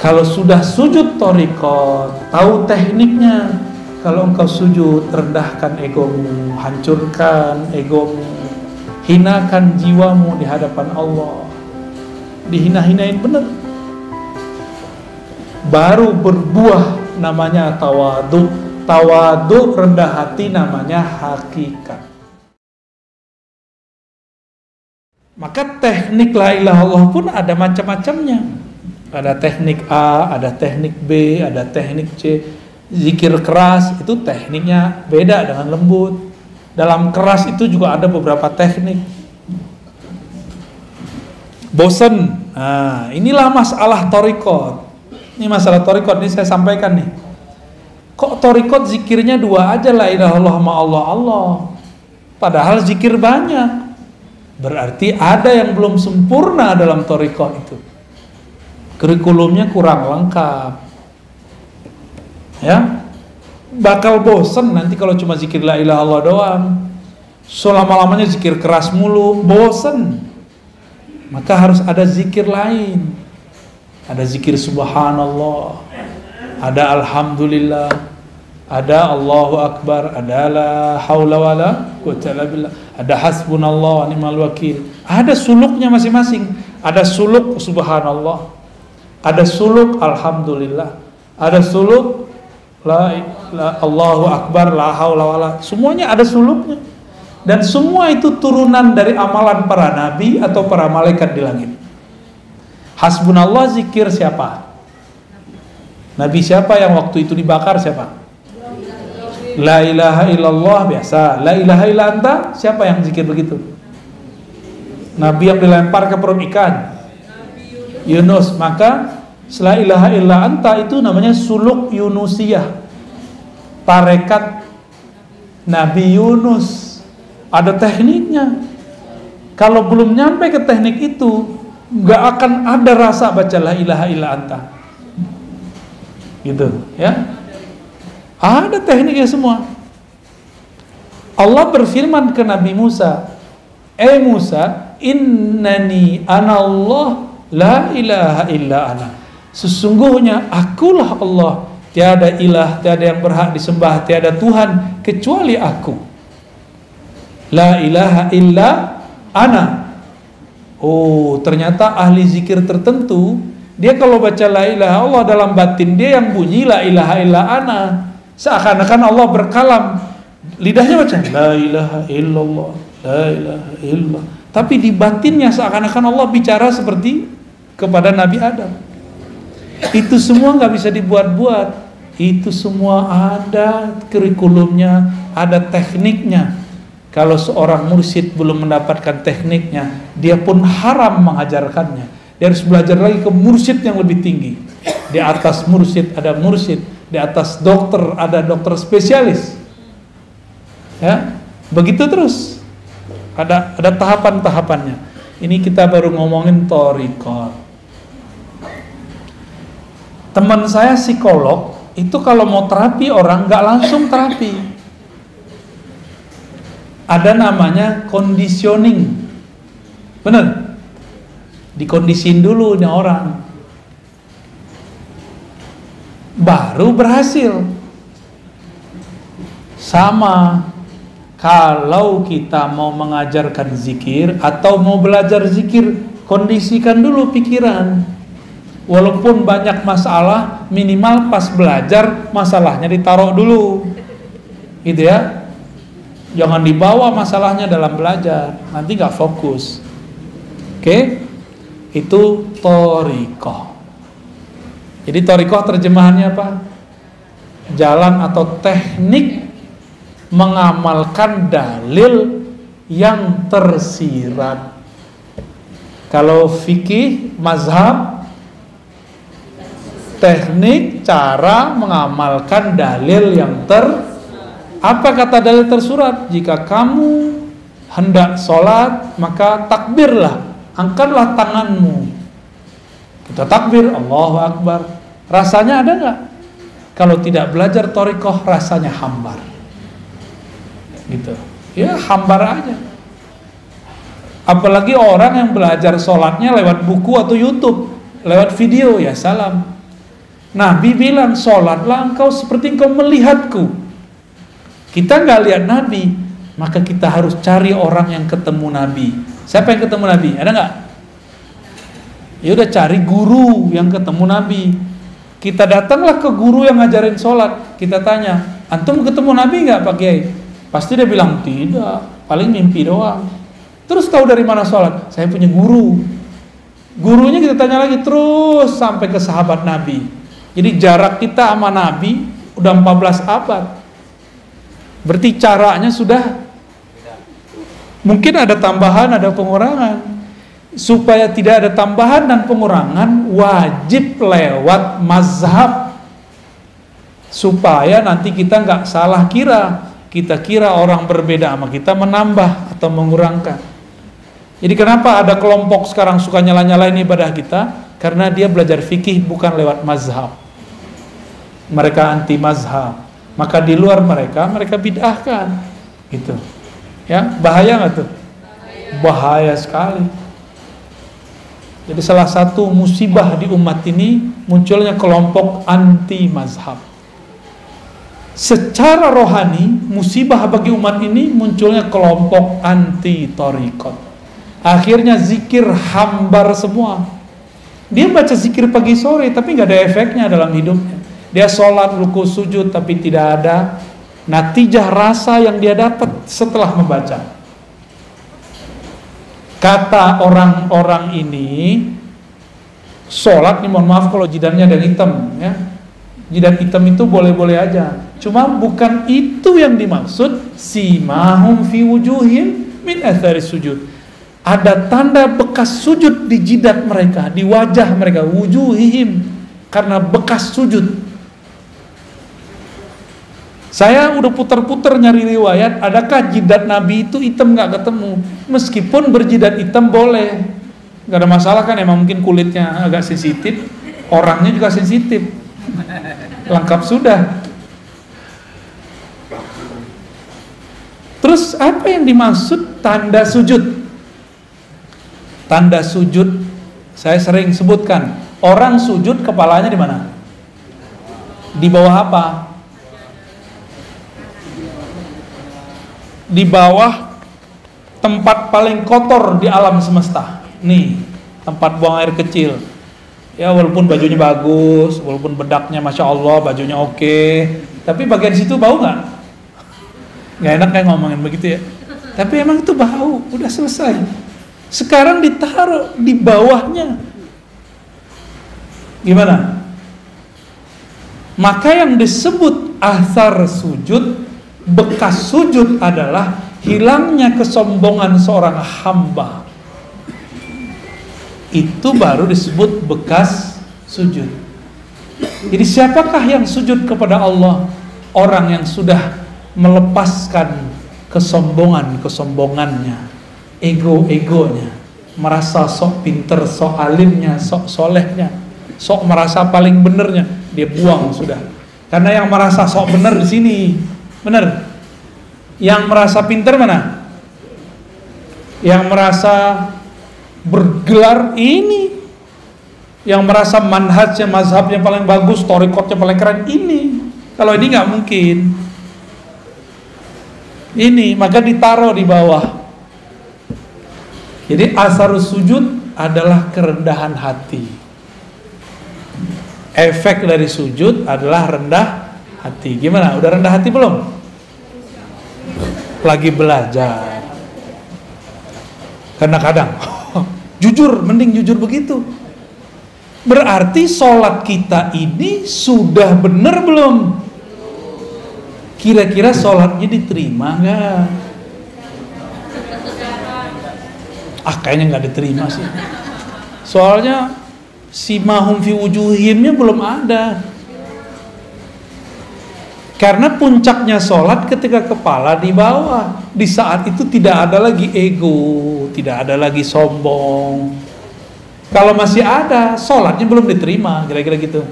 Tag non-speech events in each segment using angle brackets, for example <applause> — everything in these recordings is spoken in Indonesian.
Kalau sudah sujud torikot, tahu tekniknya. Kalau engkau sujud, rendahkan egomu, hancurkan egomu, hinakan jiwamu di hadapan Allah. Dihina-hinain benar. Baru berbuah namanya tawadu. Tawadu rendah hati namanya hakikat. Maka teknik la ilaha Allah pun ada macam-macamnya. Ada teknik A, ada teknik B, ada teknik C. Zikir keras itu tekniknya beda dengan lembut. Dalam keras itu juga ada beberapa teknik. Bosen. Nah, inilah masalah torikot. Ini masalah torikot ini saya sampaikan nih. Kok torikot zikirnya dua aja lah ilah Allah ma Allah Allah. Padahal zikir banyak. Berarti ada yang belum sempurna dalam torikot itu kurikulumnya kurang lengkap. Ya? Bakal bosen nanti kalau cuma zikir la ilaha Allah doang. Selama-lamanya zikir keras mulu bosen. Maka harus ada zikir lain. Ada zikir subhanallah ada alhamdulillah ada Allahu Akbar, ada la haula wala quwwata billah, ada hasbunallah wa ni'mal wakil. Ada suluknya masing-masing. Ada suluk subhanallah, ada suluk alhamdulillah. Ada suluk la, la Allahu akbar la haula wala. Semuanya ada suluknya. Dan semua itu turunan dari amalan para nabi atau para malaikat di langit. Hasbunallah zikir siapa? Nabi siapa yang waktu itu dibakar siapa? La ilaha illallah biasa. La ilaha illa anta siapa yang zikir begitu? Nabi yang dilempar ke perut ikan. Yunus. Maka la ilaha illa anta itu namanya suluk Yunusiyah. Tarekat Nabi Yunus. Ada tekniknya. Kalau belum nyampe ke teknik itu nggak akan ada rasa baca la ilaha illa anta gitu ya. Ada tekniknya semua. Allah berfirman ke Nabi Musa Eh Musa innani anallah La ilaha illa ana. Sesungguhnya akulah Allah. Tiada ilah, tiada yang berhak disembah, tiada Tuhan kecuali aku. La ilaha illa ana. Oh, ternyata ahli zikir tertentu, dia kalau baca la ilaha Allah dalam batin dia yang bunyi la ilaha illa ana. Seakan-akan Allah berkalam. Lidahnya baca la ilaha illallah, la ilaha illallah. Tapi di batinnya seakan-akan Allah bicara seperti kepada Nabi Adam. Itu semua nggak bisa dibuat-buat. Itu semua ada kurikulumnya, ada tekniknya. Kalau seorang mursyid belum mendapatkan tekniknya, dia pun haram mengajarkannya. Dia harus belajar lagi ke mursyid yang lebih tinggi. Di atas mursyid ada mursyid, di atas dokter ada dokter spesialis. Ya, begitu terus. Ada ada tahapan-tahapannya. Ini kita baru ngomongin torikot teman saya psikolog itu kalau mau terapi orang nggak langsung terapi. Ada namanya conditioning. Bener? Dikondisin dulu nih orang. Baru berhasil. Sama kalau kita mau mengajarkan zikir atau mau belajar zikir kondisikan dulu pikiran walaupun banyak masalah minimal pas belajar masalahnya ditaruh dulu. Gitu ya. Jangan dibawa masalahnya dalam belajar. Nanti nggak fokus. Oke? Itu torikoh. Jadi torikoh terjemahannya apa? Jalan atau teknik mengamalkan dalil yang tersirat. Kalau fikih mazhab teknik cara mengamalkan dalil yang ter apa kata dalil tersurat? Jika kamu hendak sholat maka takbirlah angkatlah tanganmu. Kita takbir Allahu Akbar. Rasanya ada nggak? Kalau tidak belajar torikoh rasanya hambar. Gitu. Ya hambar aja. Apalagi orang yang belajar sholatnya lewat buku atau YouTube lewat video ya salam Nabi bilang, sholatlah engkau seperti engkau melihatku. Kita nggak lihat Nabi, maka kita harus cari orang yang ketemu Nabi. Siapa yang ketemu Nabi? Ada nggak? Ya udah cari guru yang ketemu Nabi. Kita datanglah ke guru yang ngajarin sholat. Kita tanya, antum ketemu Nabi nggak Pak Kiai? Pasti dia bilang tidak, paling mimpi doang. Terus tahu dari mana sholat? Saya punya guru. Gurunya kita tanya lagi terus sampai ke sahabat Nabi. Jadi jarak kita sama Nabi udah 14 abad. Berarti caranya sudah mungkin ada tambahan, ada pengurangan. Supaya tidak ada tambahan dan pengurangan, wajib lewat mazhab. Supaya nanti kita nggak salah kira. Kita kira orang berbeda sama kita menambah atau mengurangkan. Jadi kenapa ada kelompok sekarang suka nyala-nyalain ibadah kita? Karena dia belajar fikih bukan lewat mazhab. Mereka anti mazhab. Maka di luar mereka, mereka bid'ahkan. Gitu. Ya, bahaya nggak tuh? Bahaya sekali. Jadi salah satu musibah di umat ini munculnya kelompok anti mazhab. Secara rohani, musibah bagi umat ini munculnya kelompok anti torikot. Akhirnya zikir hambar semua dia baca zikir pagi sore tapi nggak ada efeknya dalam hidupnya. Dia sholat, ruku, sujud tapi tidak ada natijah rasa yang dia dapat setelah membaca. Kata orang-orang ini, sholat nih mohon maaf kalau jidannya ada hitam ya. Jidan hitam itu boleh-boleh aja. Cuma bukan itu yang dimaksud si mahum fi wujuhin min athari sujud ada tanda bekas sujud di jidat mereka, di wajah mereka, wujuhihim karena bekas sujud. Saya udah putar-putar nyari riwayat, adakah jidat Nabi itu hitam nggak ketemu? Meskipun berjidat hitam boleh, nggak ada masalah kan? Emang mungkin kulitnya agak sensitif, orangnya juga sensitif, lengkap sudah. Terus apa yang dimaksud tanda sujud? Tanda sujud saya sering sebutkan. Orang sujud kepalanya di mana? Di bawah apa? Di bawah tempat paling kotor di alam semesta. Nih, tempat buang air kecil. Ya walaupun bajunya bagus, walaupun bedaknya masya Allah, bajunya oke, tapi bagian situ bau nggak? Nggak enak kayak ngomongin begitu ya. Tapi emang itu bau, udah selesai. Sekarang ditaruh di bawahnya. Gimana? Maka yang disebut asar sujud, bekas sujud adalah hilangnya kesombongan seorang hamba. Itu baru disebut bekas sujud. Jadi siapakah yang sujud kepada Allah? Orang yang sudah melepaskan kesombongan-kesombongannya ego-egonya merasa sok pinter, sok alimnya, sok solehnya. Sok merasa paling benernya. Dia buang sudah. Karena yang merasa sok bener di sini bener. Yang merasa pinter mana? Yang merasa bergelar ini. Yang merasa manhajnya mazhabnya paling bagus torikotnya paling keren ini. Kalau ini nggak mungkin. Ini maka ditaruh di bawah jadi asar sujud adalah kerendahan hati. Efek dari sujud adalah rendah hati. Gimana? Udah rendah hati belum? Lagi belajar. Karena kadang <laughs> jujur, mending jujur begitu. Berarti sholat kita ini sudah benar belum? Kira-kira sholatnya diterima nggak? Ah kayaknya nggak diterima sih. Soalnya si mahum fi wujuhimnya belum ada. Karena puncaknya sholat ketika kepala di bawah di saat itu tidak ada lagi ego tidak ada lagi sombong. Kalau masih ada sholatnya belum diterima kira-kira gitu.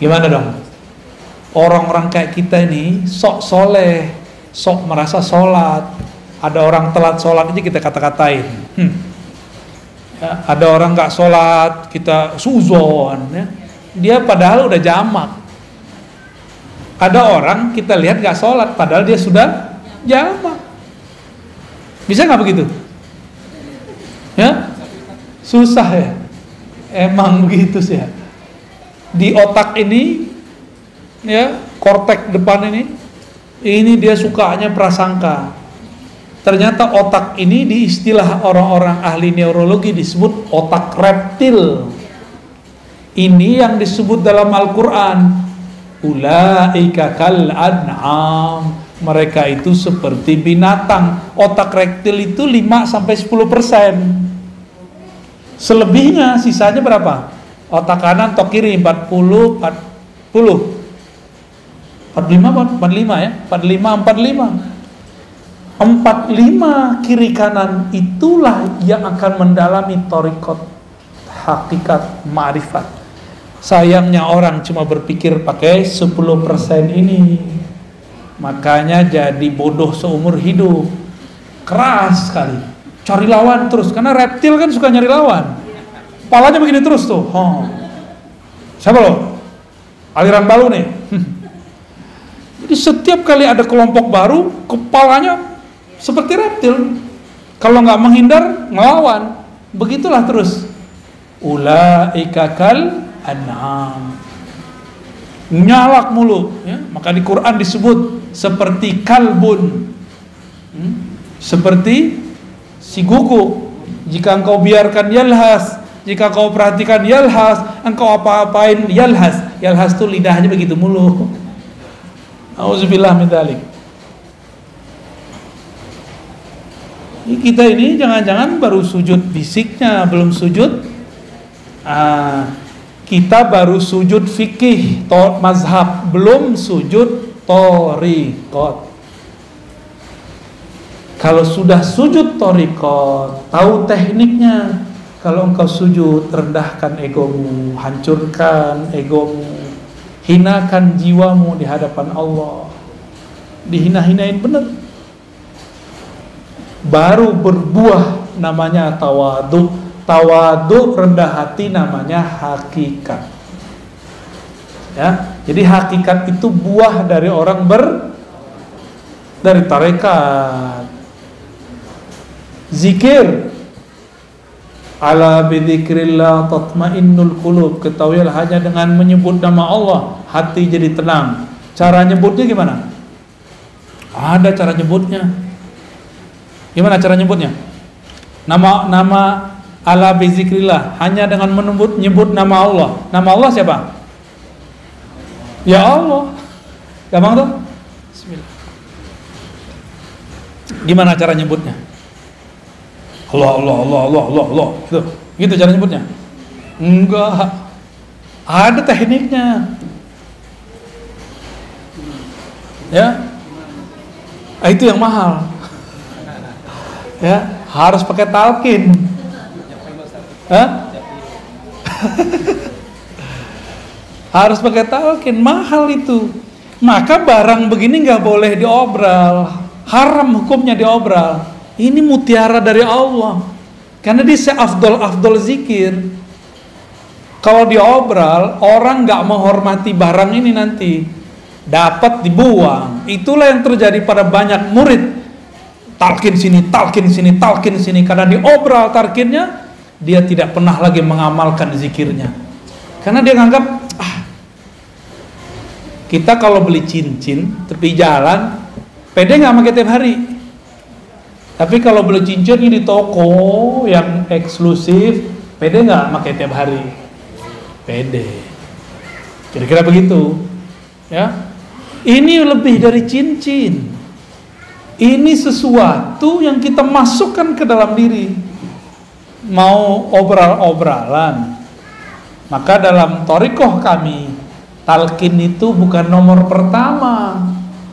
Gimana dong? Orang-orang kayak kita ini sok soleh sok merasa sholat ada orang telat sholat aja kita kata-katain hmm. ya, ada orang nggak sholat kita suzon ya. dia padahal udah jamak. Ada orang kita lihat gak sholat, padahal dia sudah jamak. Bisa nggak begitu? Ya, susah ya. Emang begitu sih ya. Di otak ini, ya, kortek depan ini, ini dia sukanya prasangka. Ternyata otak ini di istilah orang-orang ahli neurologi disebut otak reptil. Ini yang disebut dalam Al-Quran. Ulaika kal. Mereka itu seperti binatang. Otak reptil itu 5 sampai 10 persen. Selebihnya sisanya berapa? Otak kanan, otak kiri 40, 40. 45 45 ya? 45 45 empat lima kiri kanan itulah yang akan mendalami torikot hakikat ma'rifat. Sayangnya orang cuma berpikir pakai 10% ini makanya jadi bodoh seumur hidup. Keras sekali. Cari lawan terus karena reptil kan suka nyari lawan. Kepalanya begini terus tuh oh. siapa lo? Aliran balu nih. <laughs> Jadi setiap kali ada kelompok baru kepalanya seperti reptil. Kalau nggak menghindar, ngelawan. Begitulah terus. Ulaika kal an'am. Nyalak mulu, ya. Maka di Quran disebut seperti kalbun. Hmm? Seperti si gugu. Jika engkau biarkan yalhas, jika kau perhatikan yalhas, engkau apa-apain yalhas. Yalhas tuh lidahnya begitu mulu. Auzubillah min. Kita ini jangan-jangan baru sujud fisiknya belum sujud ah, kita baru sujud fikih to mazhab belum sujud torikot kalau sudah sujud torikot tahu tekniknya. Kalau engkau sujud rendahkan egomu hancurkan egomu hinakan jiwamu di hadapan Allah. Dihina-hinain bener baru berbuah namanya tawadu tawadu rendah hati namanya hakikat. Ya jadi hakikat itu buah dari orang ber dari tarekat. Zikir. Ala bidzikrillah tatmainnul qulub. Ketahuilah hanya dengan menyebut nama Allah hati jadi tenang. Cara nyebutnya gimana? Ada cara nyebutnya Gimana cara nyebutnya? Nama nama ala bizikrillah hanya dengan menyebut nyebut nama Allah. Nama Allah siapa? Ya Allah. Gampang tuh? Bismillah. Gimana cara nyebutnya? Allah Allah Allah Allah Allah Allah gitu. Gitu cara nyebutnya? Enggak. Ada tekniknya. Ya. Ah, itu yang mahal ya harus pakai talkin Hah? <laughs> harus pakai talkin mahal itu. Maka barang begini nggak boleh diobral. Haram hukumnya diobral. Ini mutiara dari Allah. Karena dia afdol afdol zikir. Kalau diobral orang nggak menghormati barang ini nanti. Dapat dibuang. Itulah yang terjadi pada banyak murid talkin sini, talkin sini, talkin sini karena diobral talkinnya dia tidak pernah lagi mengamalkan zikirnya. Karena dia nganggap ah kita kalau beli cincin tepi jalan pede nggak pakai tiap hari. Tapi kalau beli cincin ini di toko yang eksklusif, pede nggak pakai tiap hari? Pede. Kira-kira begitu. Ya. Ini lebih dari cincin. Ini sesuatu yang kita masukkan ke dalam diri. Mau obral-obralan. Maka dalam torikoh kami, talkin itu bukan nomor pertama.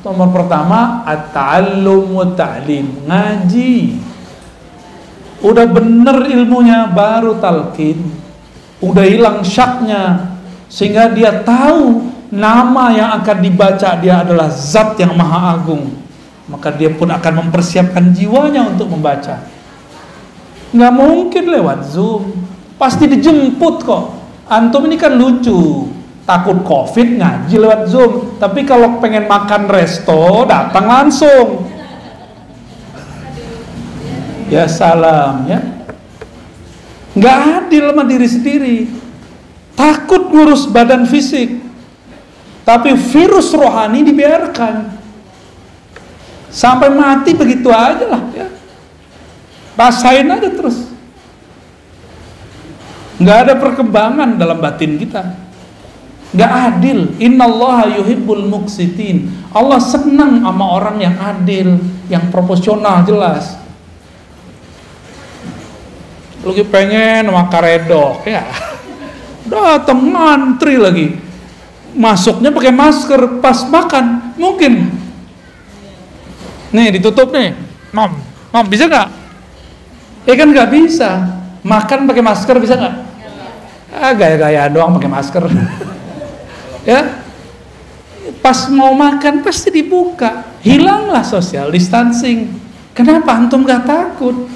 Nomor pertama, at-ta'allum wa ta'lim. Ngaji. Udah bener ilmunya, baru talkin. Udah hilang syaknya. Sehingga dia tahu nama yang akan dibaca dia adalah zat yang maha agung maka dia pun akan mempersiapkan jiwanya untuk membaca. Nggak mungkin lewat Zoom, pasti dijemput kok. Antum ini kan lucu, takut covid ngaji lewat zoom. Tapi kalau pengen makan resto datang langsung. Ya salam ya. Nggak adil sama diri sendiri. Takut ngurus badan fisik. Tapi virus rohani dibiarkan. Sampai mati begitu aja lah ya. Rasain aja terus. Nggak ada perkembangan dalam batin kita nggak adil. Innallaha yuhibbul muksitin. Allah senang sama orang yang adil, yang proporsional jelas. Lagi pengen sama karedok ya. Datang ngantri lagi. Masuknya pakai masker pas makan, mungkin. Nih ditutup nih. Mom, mom bisa nggak? Eh kan nggak bisa. Makan pakai masker bisa nggak? Ah gaya-gaya doang pakai masker. <laughs> ya pas mau makan pasti dibuka hilanglah social distancing kenapa antum gak takut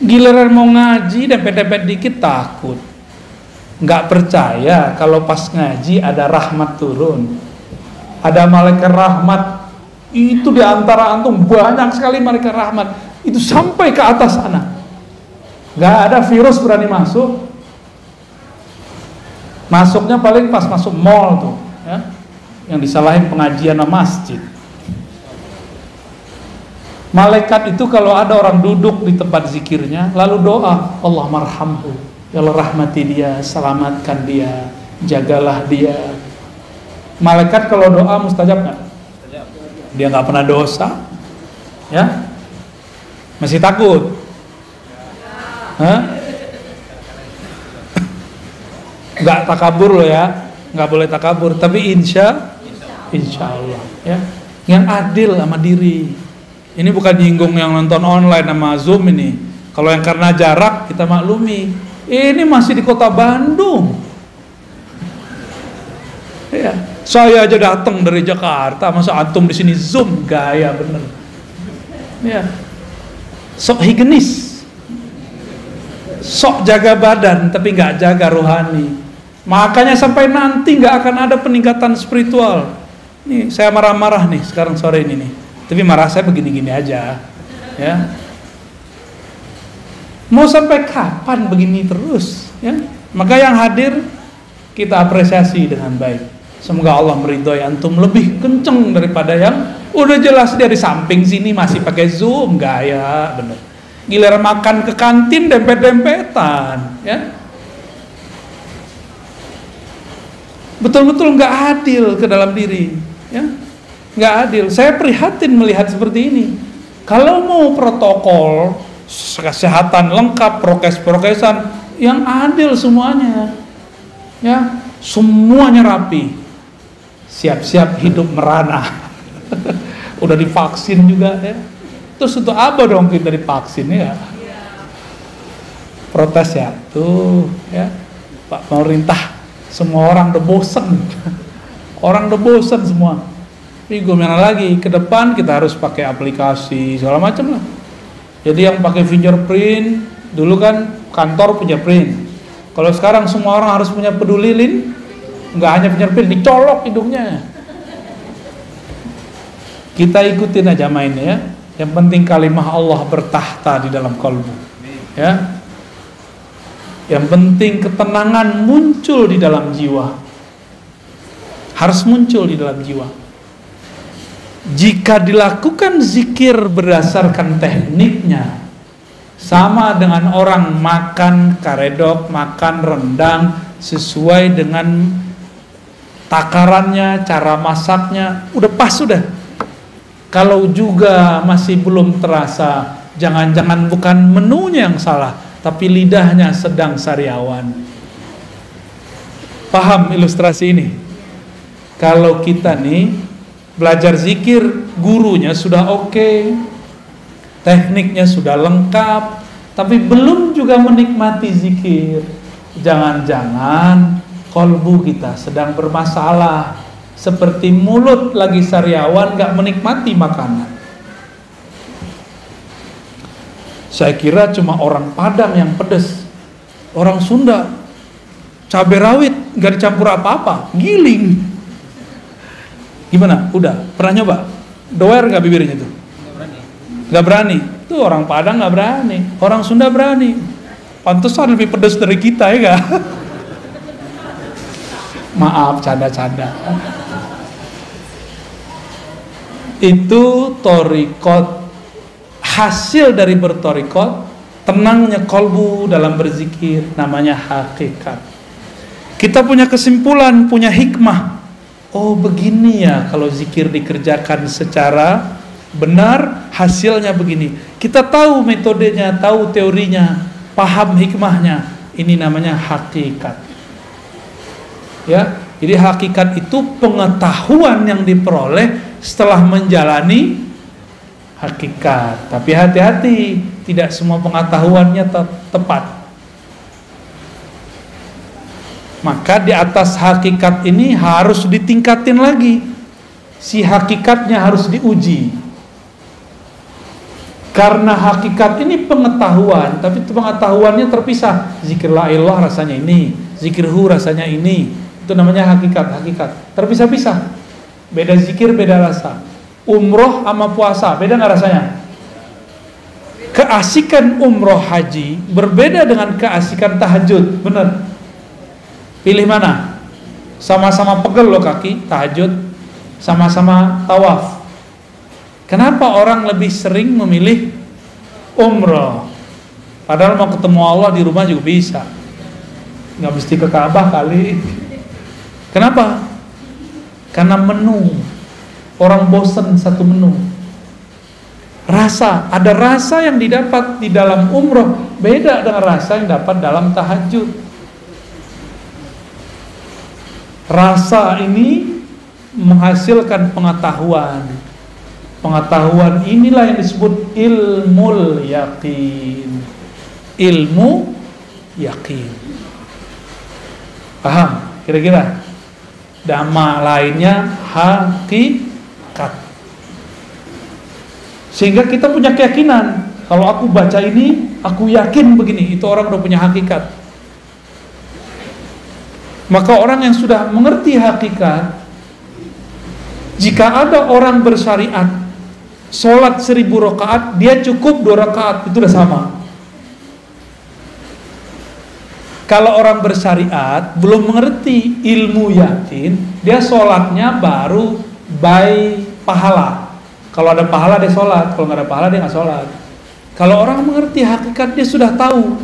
giliran mau ngaji dempet-dempet dikit takut nggak percaya kalau pas ngaji ada rahmat turun ada malaikat rahmat itu di antara antum banyak sekali malaikat rahmat itu sampai ke atas sana nggak ada virus berani masuk Masuknya paling pas masuk mall tuh, ya. Yang disalahin pengajian masjid. Malaikat itu kalau ada orang duduk di tempat zikirnya lalu doa, Allah marhamhu, ya Allah rahmati dia, selamatkan dia, jagalah dia. Malaikat kalau doa mustajab nggak? Dia nggak pernah dosa, ya? Masih takut? Hah? nggak takabur loh ya nggak boleh takabur. Tapi insya insya Allah ya. Yang adil sama diri. Ini bukan nyinggung yang nonton online sama zoom ini. Kalau yang karena jarak kita maklumi. Ini masih di kota Bandung. Ya saya aja datang dari Jakarta masa antum di sini zoom gaya bener ya sok higienis sok jaga badan tapi nggak jaga rohani Makanya sampai nanti nggak akan ada peningkatan spiritual. Nih saya marah-marah nih sekarang sore ini nih. Tapi marah saya begini-gini aja, ya. Mau sampai kapan begini terus, ya? Maka yang hadir kita apresiasi dengan baik. Semoga Allah meridhoi antum lebih kenceng daripada yang udah jelas dari samping sini masih pakai zoom. Gaya bener. Giliran makan ke kantin dempet-dempetan, ya. Betul-betul nggak adil ke dalam diri ya. Nggak adil. Saya prihatin melihat seperti ini. Kalau mau protokol kesehatan lengkap prokes-prokesan yang adil semuanya ya. Semuanya rapi siap-siap hidup merana <laughs> udah divaksin juga ya terus untuk apa dong kita divaksin ya protes ya tuh ya Pak pemerintah semua orang udah bosen. <laughs> Orang udah bosen semua. Tapi gimana lagi? Ke depan kita harus pakai aplikasi segala macam lah. Jadi yang pakai fingerprint dulu kan kantor punya print. Kalau sekarang semua orang harus punya peduli lin, nggak hanya fingerprint, dicolok hidungnya. Kita ikutin aja mainnya ya. Yang penting kalimah Allah bertahta di dalam kalbu. Ya, yang penting ketenangan muncul di dalam jiwa. Harus muncul di dalam jiwa. Jika dilakukan zikir berdasarkan tekniknya, sama dengan orang makan karedok, makan rendang sesuai dengan takarannya, cara masaknya, udah pas sudah. Kalau juga masih belum terasa, jangan-jangan bukan menunya yang salah, tapi lidahnya sedang sariawan. Paham ilustrasi ini? Kalau kita nih belajar zikir, gurunya sudah oke, okay, tekniknya sudah lengkap, tapi belum juga menikmati zikir. Jangan-jangan kolbu kita sedang bermasalah, seperti mulut lagi sariawan gak menikmati makanan. Saya kira cuma orang Padang yang pedes. Orang Sunda cabai rawit nggak dicampur apa-apa, giling. Gimana? Udah pernah nyoba? Doer nggak bibirnya tuh? Nggak berani. Tuh orang Padang nggak berani, orang Sunda berani. Pantesan lebih pedas dari kita ya gak? <laughs> Maaf, canda-canda. Itu torikot. Hasil dari bertorikot tenangnya kolbu dalam berzikir namanya hakikat. Kita punya kesimpulan punya hikmah. Oh begini ya kalau zikir dikerjakan secara benar hasilnya begini. Kita tahu metodenya tahu teorinya paham hikmahnya. Ini namanya hakikat ya jadi hakikat itu pengetahuan yang diperoleh setelah menjalani hakikat. Tapi hati-hati, tidak semua pengetahuannya te tepat. Maka di atas hakikat ini harus ditingkatin lagi. Si hakikatnya harus diuji. Karena hakikat ini pengetahuan, tapi pengetahuannya terpisah. Zikir la ilah rasanya ini, zikir hu rasanya ini. Itu namanya hakikat, hakikat. Terpisah-pisah. Beda zikir, beda rasa. Umroh sama puasa beda nggak rasanya? Keasikan umroh haji berbeda dengan keasikan tahajud. Bener pilih mana? Sama-sama pegel loh kaki tahajud. Sama-sama tawaf. Kenapa orang lebih sering memilih umroh? Padahal mau ketemu Allah di rumah juga bisa. Nggak mesti ke Ka'bah kali kenapa karena menu Orang bosan satu menu. Rasa, ada rasa yang didapat di dalam umroh beda dengan rasa yang dapat dalam tahajud. Rasa ini menghasilkan pengetahuan. Pengetahuan inilah yang disebut ilmu yakin. Ilmu yakin. Paham? Kira-kira? Dama lainnya hakikat. Sehingga kita punya keyakinan, kalau aku baca ini, aku yakin begini, itu orang udah punya hakikat. Maka orang yang sudah mengerti hakikat, jika ada orang bersyariat, sholat seribu rakaat, dia cukup dua rakaat, itu udah sama. Kalau orang bersyariat belum mengerti ilmu yakin, dia sholatnya baru by pahala. Kalau ada pahala dia sholat, kalau nggak ada pahala dia nggak sholat. Kalau orang mengerti hakikat dia sudah tahu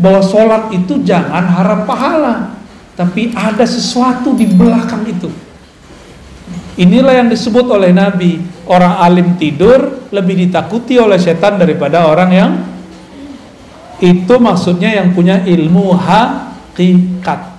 bahwa sholat itu jangan harap pahala, tapi ada sesuatu di belakang itu. Inilah yang disebut oleh Nabi orang alim tidur lebih ditakuti oleh setan daripada orang yang itu maksudnya yang punya ilmu hakikat.